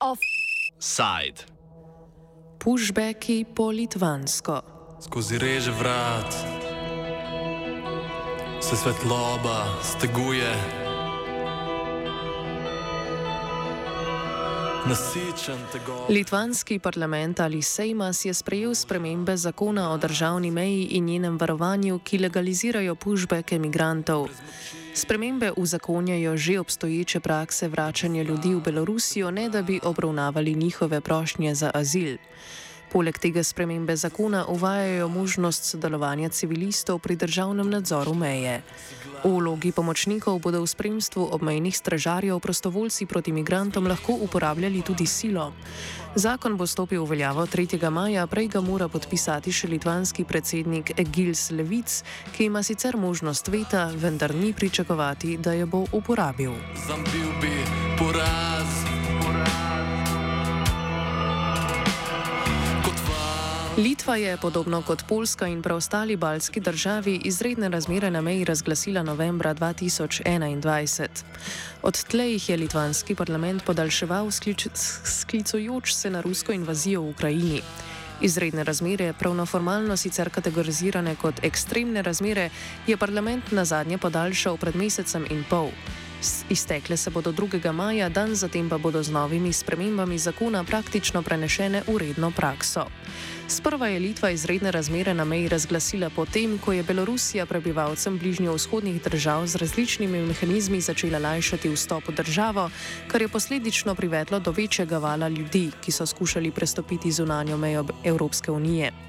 Offside. Pushbacki po litvansko. Skozi reže vrat, se svetloba steguje. Nasičen tego. Litvanski parlament ali Sejmas je sprejel spremembe zakona o državni meji in njenem varovanju, ki legalizirajo pushback emigrantov. Spremembe uzakonjajo že obstoječe prakse vračanja ljudi v Belorusijo, ne da bi obravnavali njihove prošnje za azil. Poleg tega spremembe zakona uvajajo možnost sodelovanja civilistov pri državnem nadzoru meje. V vlogi pomočnikov bodo v spremstvu obmejnih stražarjev prostovoljci proti migrantom lahko uporabljali tudi silo. Zakon bo stopil v veljavo 3. maja, prej ga mora podpisati še litvanski predsednik Egils Levic, ki ima sicer možnost veta, vendar ni pričakovati, da jo bo uporabil. Zambil bi poraz. Litva je, podobno kot Poljska in preostali balski državi, izredne razmere na meji razglasila novembra 2021. Odtlej jih je litvanski parlament podaljševal, sklič, sklicujoč se na rusko invazijo v Ukrajini. Izredne razmere, pravno-formalno sicer kategorizirane kot ekstremne razmere, je parlament na zadnje podaljšal pred mesecem in pol. Iztekle se bodo 2. maja, dan zatem pa bodo z novimi spremembami zakona praktično prenešene v redno prakso. Sprva je Litva izredne razmere na meji razglasila potem, ko je Belorusija prebivalcem bližnjo-vzhodnih držav z različnimi mehanizmi začela lajšati vstop v državo, kar je posledično privedlo do večjega vala ljudi, ki so skušali prestopiti zunanjo mejo Evropske unije.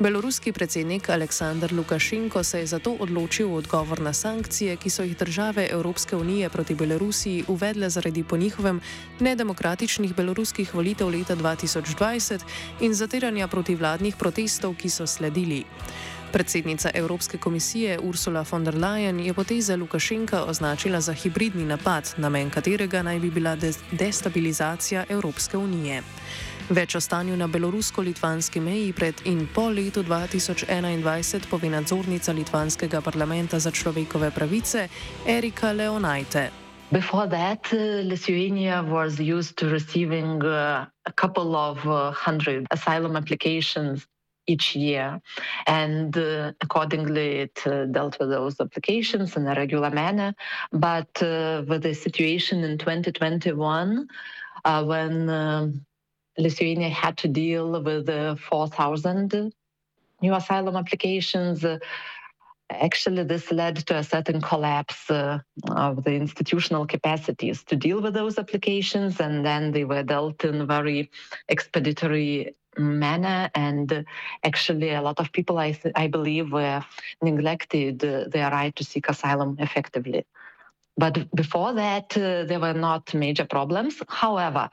Beloruski predsednik Aleksandr Lukašenko se je zato odločil odgovor na sankcije, ki so jih države Evropske unije proti Belorusiji uvedle zaradi po njihovem nedemokratičnih beloruskih volitev leta 2020 in zatiranja protivladnih protestov, ki so sledili. Predsednica Evropske komisije Ursula von der Leyen je poteze Lukašenka označila za hibridni napad, namen katerega naj bi bila des- destabilizacija Evropske unije. Več o stanju na belorusko-litvanski meji pred in po letu 2021 pove nadzornica litvanskega parlamenta za človekove pravice Erika Leonajte. Before that, uh, Lithuania was used to receiving uh, a couple of uh, hundred asylum applications each year. And uh, accordingly, it uh, dealt with those applications in a regular manner. But uh, with the situation in 2021, uh, when um Lithuania had to deal with uh, 4,000 new asylum applications, Actually, this led to a certain collapse uh, of the institutional capacities to deal with those applications, and then they were dealt in a very expeditory manner. And actually, a lot of people, I, I believe, were neglected uh, their right to seek asylum effectively. But before that, uh, there were not major problems. However,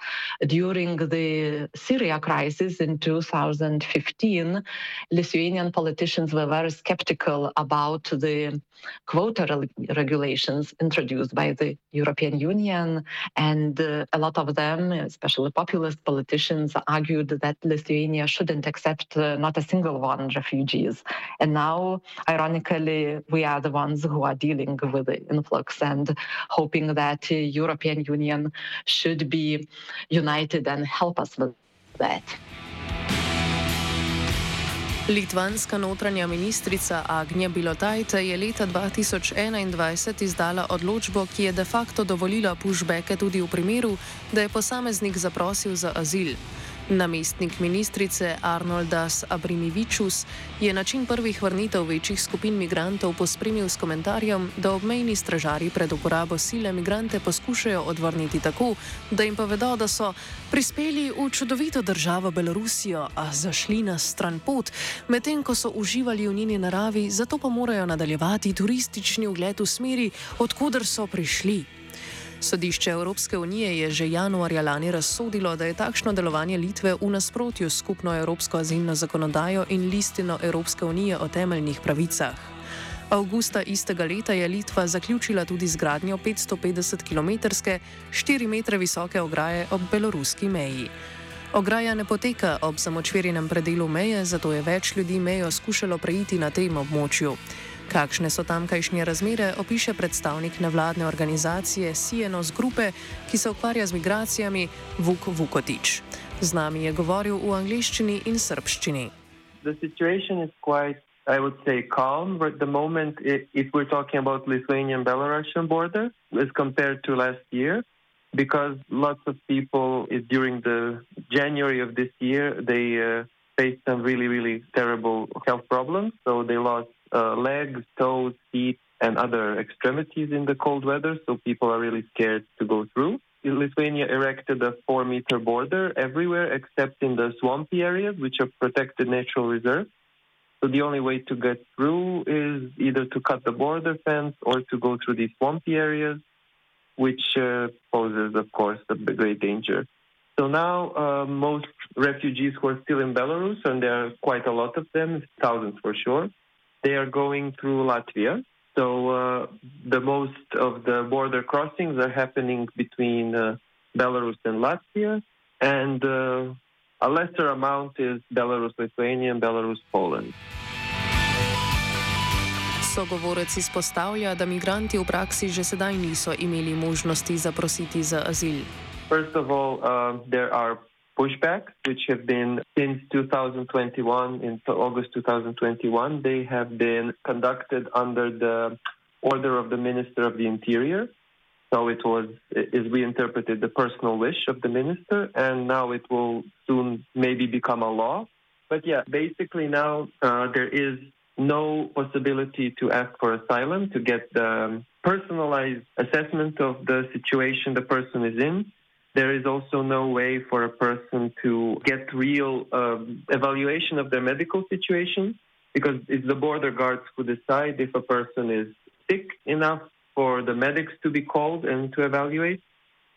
during the Syria crisis in 2015, Lithuanian politicians were very skeptical about the quota reg- regulations introduced by the European Union. And uh, a lot of them, especially populist politicians, argued that Lithuania shouldn't accept uh, not a single one refugees. And now, ironically, we are the ones who are dealing with the influx and hoping that the European Union should be united and help us with that. Litvanska notranja ministrica Agnja Bilotajte je leta 2021 izdala odločbo, ki je de facto dovolila pushbacke tudi v primeru, da je posameznik zaprosil za azil. Namestnik ministrice Arnoldas Abrimivičus je način prvih vrnitev večjih skupin migrantov pospremil s komentarjem, da obmejni stražari pred uporabo sile migrante poskušajo odvrniti tako, da jim povedo, da so prispeli v čudovito državo Belorusijo, a zašli na stran pot, medtem ko so uživali v njeni naravi, zato pa morajo nadaljevati turistični ogled v smeri, odkuder so prišli. Sodišče Evropske unije je že januarja lani razsodilo, da je takšno delovanje Litve v nasprotju s skupno evropsko azilno zakonodajo in listino Evropske unije o temeljnih pravicah. Augusta istega leta je Litva zaključila tudi zgradnjo 550 km, 4 metre visoke ograje ob beloruski meji. Ograja ne poteka ob samočverjenem predelu meje, zato je več ljudi mejo skušalo preiti na tem območju. Kakšne so tamkajšnje razmere, opiše predstavnik nevladne organizacije Sienos Grupe, ki se ukvarja z migracijami Vuk Vukotič. Z nami je govoril v angliščini in srbščini. I would say calm at the moment if we're talking about Lithuanian Belarusian border as compared to last year because lots of people during the January of this year they uh, faced some really really terrible health problems so they lost uh, legs toes feet and other extremities in the cold weather so people are really scared to go through Lithuania erected a four meter border everywhere except in the swampy areas which are protected natural reserves so the only way to get through is either to cut the border fence or to go through these swampy areas, which uh, poses, of course, a great danger. So now uh, most refugees who are still in Belarus, and there are quite a lot of them, thousands for sure, they are going through Latvia. So uh, the most of the border crossings are happening between uh, Belarus and Latvia, and uh, a lesser amount is Belarus, Lithuania, and Belarus, Poland. Sogovorec izpostavlja, da migranti v praksi že sedaj niso imeli možnosti zaprositi za azil. First of all, uh, there are pushbacks which have been since 2021, in August 2021, they have been conducted under the order of the Minister of the Interior. So it was, as we interpreted, the personal wish of the minister, and now it will soon maybe become a law. But yeah, basically now uh, there is no possibility to ask for asylum to get the personalized assessment of the situation the person is in. There is also no way for a person to get real um, evaluation of their medical situation because it's the border guards who decide if a person is sick enough for the medics to be called and to evaluate.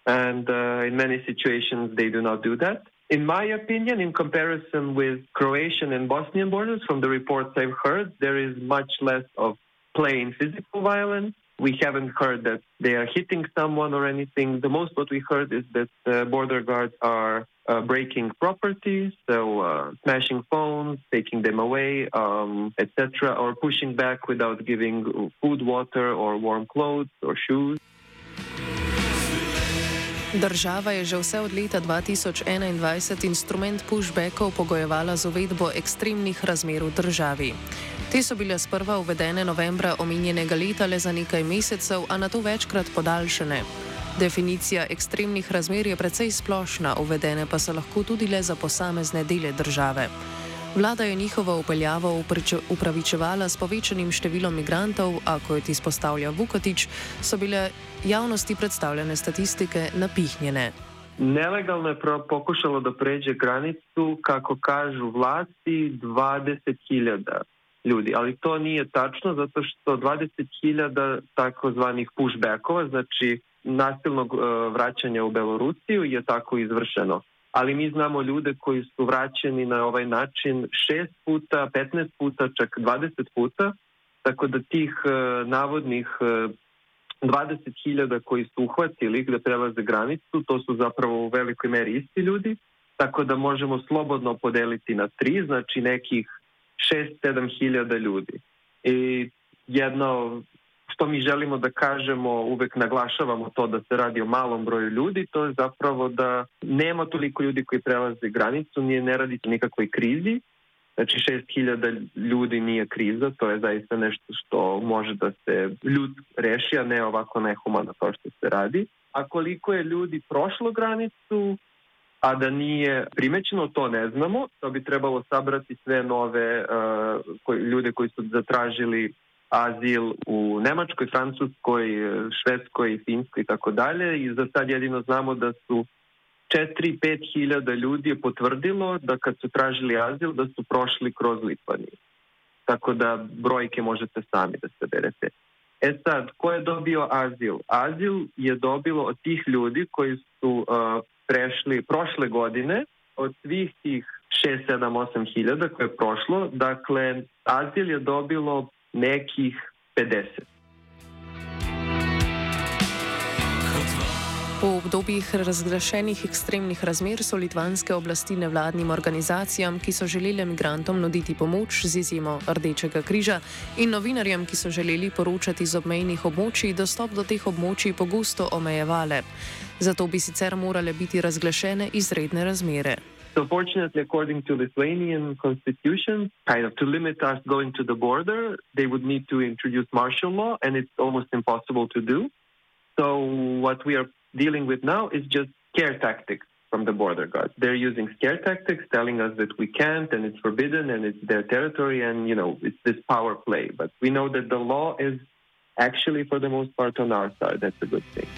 And uh, in many situations, they do not do that. In my opinion, in comparison with Croatian and Bosnian borders, from the reports I've heard, there is much less of plain physical violence. We haven't heard that they are hitting someone or anything. The most what we heard is that uh, border guards are uh, breaking property, so uh, smashing phones, taking them away, um, etc., or pushing back without giving food, water, or warm clothes or shoes. Država je že vse od leta 2021 instrument pushbackov pogojevala z uvedbo ekstremnih razmer v državi. Te so bile sprva uvedene novembra omenjenega leta le za nekaj mesecev, a na to večkrat podaljšene. Definicija ekstremnih razmer je precej splošna, uvedene pa so lahko tudi le za posamezne dele države. Vlada je njihovo upeljavo upravičevala s povečanim številom migrantov, a kot izpostavlja Vukotič, so bile javnosti predstavljene statistike napihnjene. Nelegalno je pokušalo da pređe granicu, kako kažu vlasti, 20.000 ljudi. Ali to nije tačno, zato što 20.000 takozvanih pushbackova, znači nasilnog uh, vraćanja u Belorusiju je tako izvršeno. Ali mi znamo ljude koji su vraćeni na ovaj način šest puta, 15 puta, čak 20 puta, tako da tih uh, navodnih uh, 20.000 koji su uhvatili da prelaze granicu, to su zapravo u velikoj meri isti ljudi, tako da možemo slobodno podeliti na tri, znači nekih 6-7 hiljada ljudi. I jedno što mi želimo da kažemo, uvek naglašavamo to da se radi o malom broju ljudi, to je zapravo da nema toliko ljudi koji prelaze granicu, nije ne radi o nikakvoj krizi, znači 6000 ljudi nije kriza, to je zaista nešto što može da se ljud reši, a ne ovako nehumano kao što se radi. A koliko je ljudi prošlo granicu, a da nije primećeno, to ne znamo. To bi trebalo sabrati sve nove uh, koji, ljude koji su zatražili azil u Nemačkoj, Francuskoj, Švedskoj, Finskoj i tako dalje. I za sad jedino znamo da su 4-5 hiljada ljudi je potvrdilo da kad su tražili azil da su prošli kroz Litvaniju. Tako da brojke možete sami da se berete. E sad, ko je dobio azil? Azil je dobilo od tih ljudi koji su uh, prešli prošle godine, od svih tih 6, 7, 8 hiljada koje je prošlo, dakle, azil je dobilo nekih 50. V obdobjih razglašenih ekstremnih razmer so litvanske oblasti nevladnim organizacijam, ki so želeli migrantom nuditi pomoč z izjemo Rdečega križa in novinarjem, ki so želeli poročati z obmejnih območij, dostop do teh območij pogosto omejevale. Zato bi sicer morale biti razglašene izredne razmere. So fortunately, according to Lithuanian constitution, kind of to limit us going to the border, they would need to introduce martial law, and it's almost impossible to do. So what we are dealing with now is just scare tactics from the border guards. They're using scare tactics, telling us that we can't, and it's forbidden, and it's their territory, and you know it's this power play. But we know that the law is actually, for the most part, on our side. That's a good thing.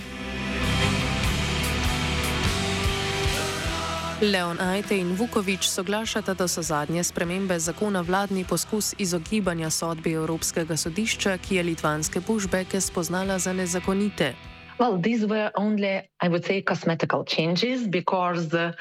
Leon Ajte in Vukovič soglašata, da so zadnje spremembe zakona vladni poskus izogibanja sodbi Evropskega sodišča, ki je litvanske pushbacke spoznala za nezakonite. Well, these were only, I would say, cosmetical changes because uh,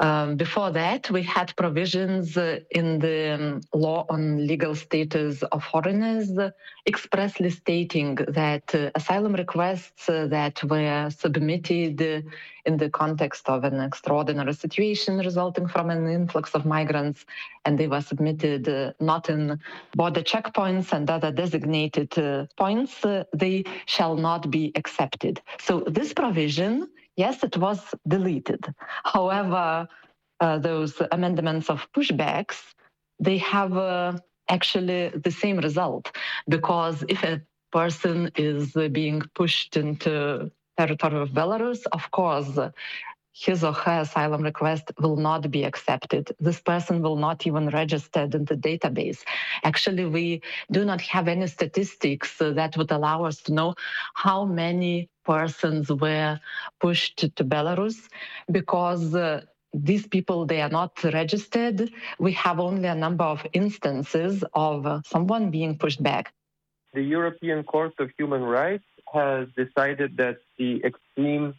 Um, before that, we had provisions uh, in the um, law on legal status of foreigners uh, expressly stating that uh, asylum requests uh, that were submitted uh, in the context of an extraordinary situation resulting from an influx of migrants, and they were submitted uh, not in border checkpoints and other designated points, they shall not be accepted. So, this provision yes, it was deleted. However, uh, those amendments of pushbacks, they have uh, actually the same result because if a person is being pushed into territory of Belarus, of course, his or her asylum request will not be accepted. This person will not even registered in the database. Actually, we do not have any statistics that would allow us to know how many persons were pushed to Belarus because uh, these people they are not registered we have only a number of instances of uh, someone being pushed back the european court of human rights has decided that the extreme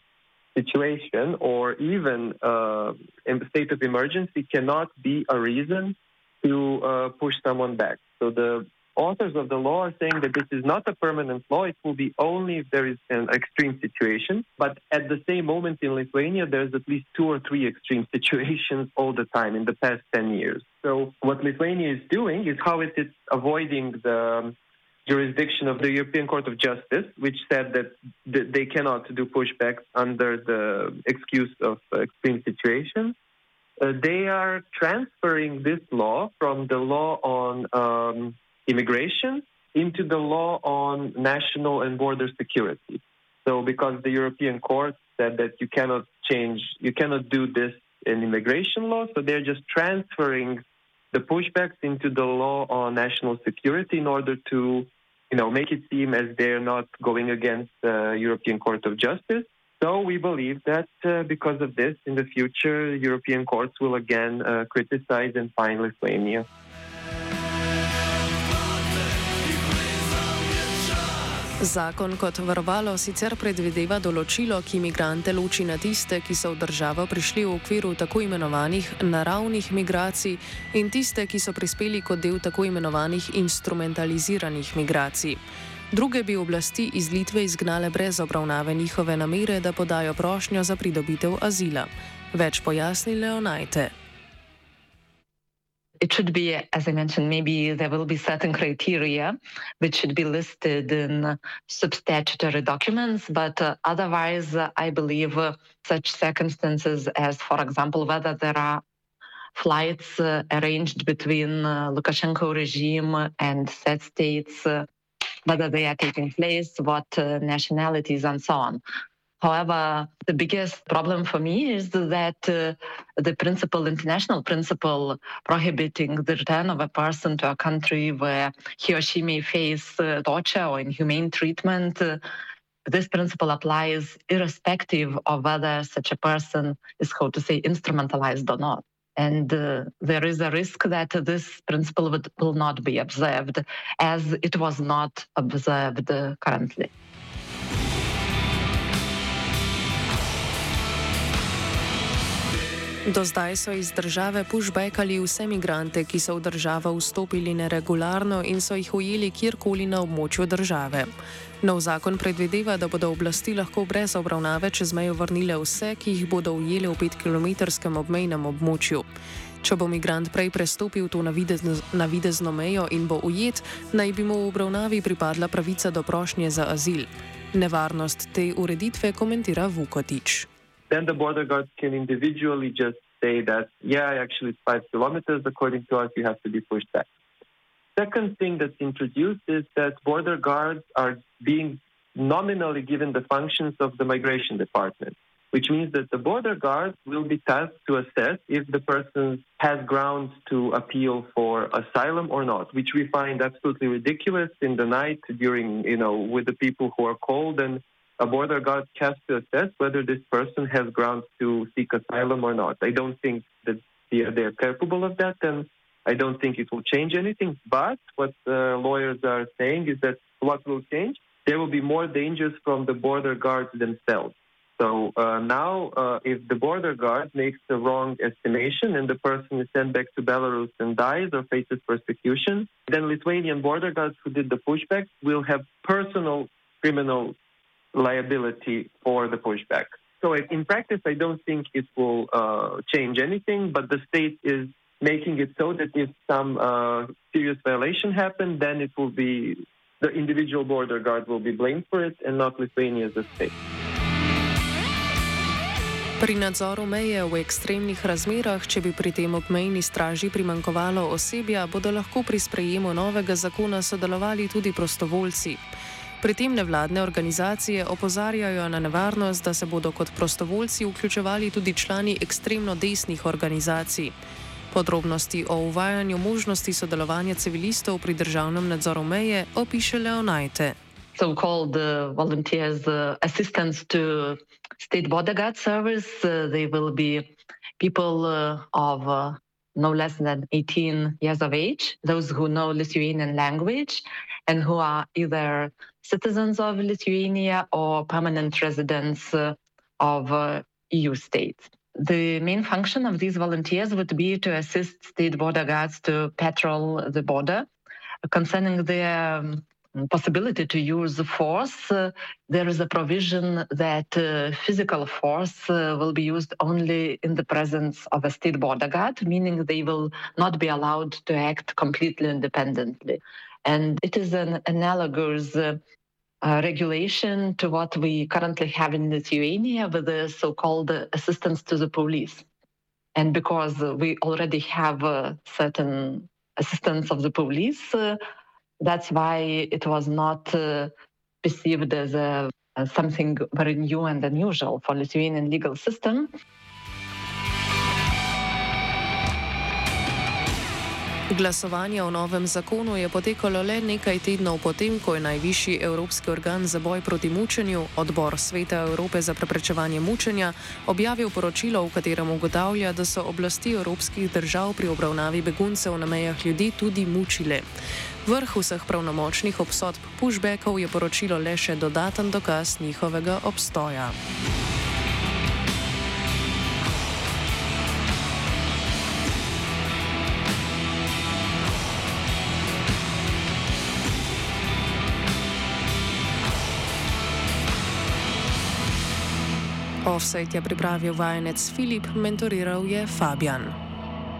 situation or even uh, a state of emergency cannot be a reason to uh, push someone back. So the authors of the law are saying that this is not a permanent law. It will be only if there is an extreme situation. But at the same moment in Lithuania, there's at least two or three extreme situations all the time in the past 10 years. So what Lithuania is doing is how it is avoiding the jurisdiction of the European Court of Justice, which said that they cannot do pushbacks under the excuse of extreme situations. Uh, they are transferring this law from the law on um, immigration into the law on national and border security. So, because the European Court said that you cannot change, you cannot do this in immigration law, so they're just transferring the pushbacks into the law on national security in order to you know, make it seem as they're not going against the European Court of Justice. So we believe that uh, because of this, in the future, European courts will again uh, criticize and fine Lithuania. Zakon kot varovalo sicer predvideva določilo, ki imigrante loči na tiste, ki so v državo prišli v okviru tako imenovanih naravnih migracij in tiste, ki so prispeli kot del tako imenovanih instrumentaliziranih migracij. Druge bi oblasti iz Litve izgnale brez obravnave njihove namere, da podajo prošnjo za pridobitev azila. Več pojasni Leonajte. It should be, as I mentioned, maybe there will be certain criteria which should be listed in substatutory documents. But uh, otherwise, uh, I believe uh, such circumstances as, for example, whether there are flights uh, arranged between uh, Lukashenko regime and said states, uh, whether they are taking place, what nationalities, and so on. However, the biggest problem for me is that uh, the principle, international principle, prohibiting the return of a person to a country where he or she may face uh, torture or inhumane treatment, uh, this principle applies irrespective of whether such a person is, how to say, instrumentalized or not. And uh, there is a risk that this principle would, will not be observed as it was not observed currently. Do zdaj so iz države pushbackali vse migrante, ki so v državo vstopili neregularno in so jih ujeli kjerkoli na območju države. Nov zakon predvideva, da bodo oblasti lahko brez obravnave čez mejo vrnile vse, ki jih bodo ujeli v 5-kilometrskem obmejnem območju. Če bo migrant prej prestopil to navidezno mejo in bo ujet, naj bi mu v obravnavi pripadla pravica do prošnje za azil. Nevarnost te ureditve komentira Vukotič. Then the border guards can individually just say that, yeah, actually it's five kilometers. According to us, you have to be pushed back. Second thing that's introduced is that border guards are being nominally given the functions of the migration department, which means that the border guards will be tasked to assess if the person has grounds to appeal for asylum or not, which we find absolutely ridiculous in the night during, you know, with the people who are cold and a border guard has to assess whether this person has grounds to seek asylum or not. I don't think that they are, they are capable of that, and I don't think it will change anything. But what uh, lawyers are saying is that what will change? There will be more dangers from the border guards themselves. So uh, now, uh, if the border guard makes the wrong estimation and the person is sent back to Belarus and dies or faces persecution, then Lithuanian border guards who did the pushback will have personal criminal liability for the pushback. So in practice, I don't think it will uh, change anything, but the state is making it so that if some uh, serious violation happens, then it will be the individual border guard will be blamed for it and not Lithuania as a state. Pri nadzoru meje v ekstremnih razmerah, če bi pri tem obmejni straži primankovalo osebja, bodo lahko pri sprejemu novega zakona sodelovali tudi prostovoljci. Pri tem nevladne organizacije opozarjajo na nevarnost, da se bodo kot prostovoljci vključevali tudi člani ekstremno desnih organizacij. Podrobnosti o uvajanju možnosti sodelovanja civilistov pri državnem nadzoru meje opiše Leonajte. So called uh, volunteers, uh, assistants to state border guard service. Uh, they will be people uh, of uh, no less than 18 years of age, those who know Lithuanian language and who are either citizens of Lithuania or permanent residents uh, of uh, EU states. The main function of these volunteers would be to assist state border guards to patrol the border. Concerning their um, possibility to use force, uh, there is a provision that physical force will be used only in the presence of a state border guard, meaning they will not be allowed to act completely independently. And it is an analogous uh, uh, regulation to what we currently have in Lithuania with the so called assistance to the police. And because we already have certain assistance of the police, uh, that's why it was not uh, perceived as a, as something very new and unusual for Lithuanian legal system. Glasovanje o novem zakonu je potekalo le nekaj tednov potem, ko je najvišji evropski organ za boj proti mučenju, odbor Sveta Evrope za preprečevanje mučenja, objavil poročilo, v katerem ugotavlja, da so oblasti evropskih držav pri obravnavi beguncev na mejah ljudi tudi mučile. Vrh vseh pravnomočnih obsodb pushbackov je poročilo le še dodaten dokaz njihovega obstoja. Offset je pripravil vajenec Filip, mentoriral je Fabian.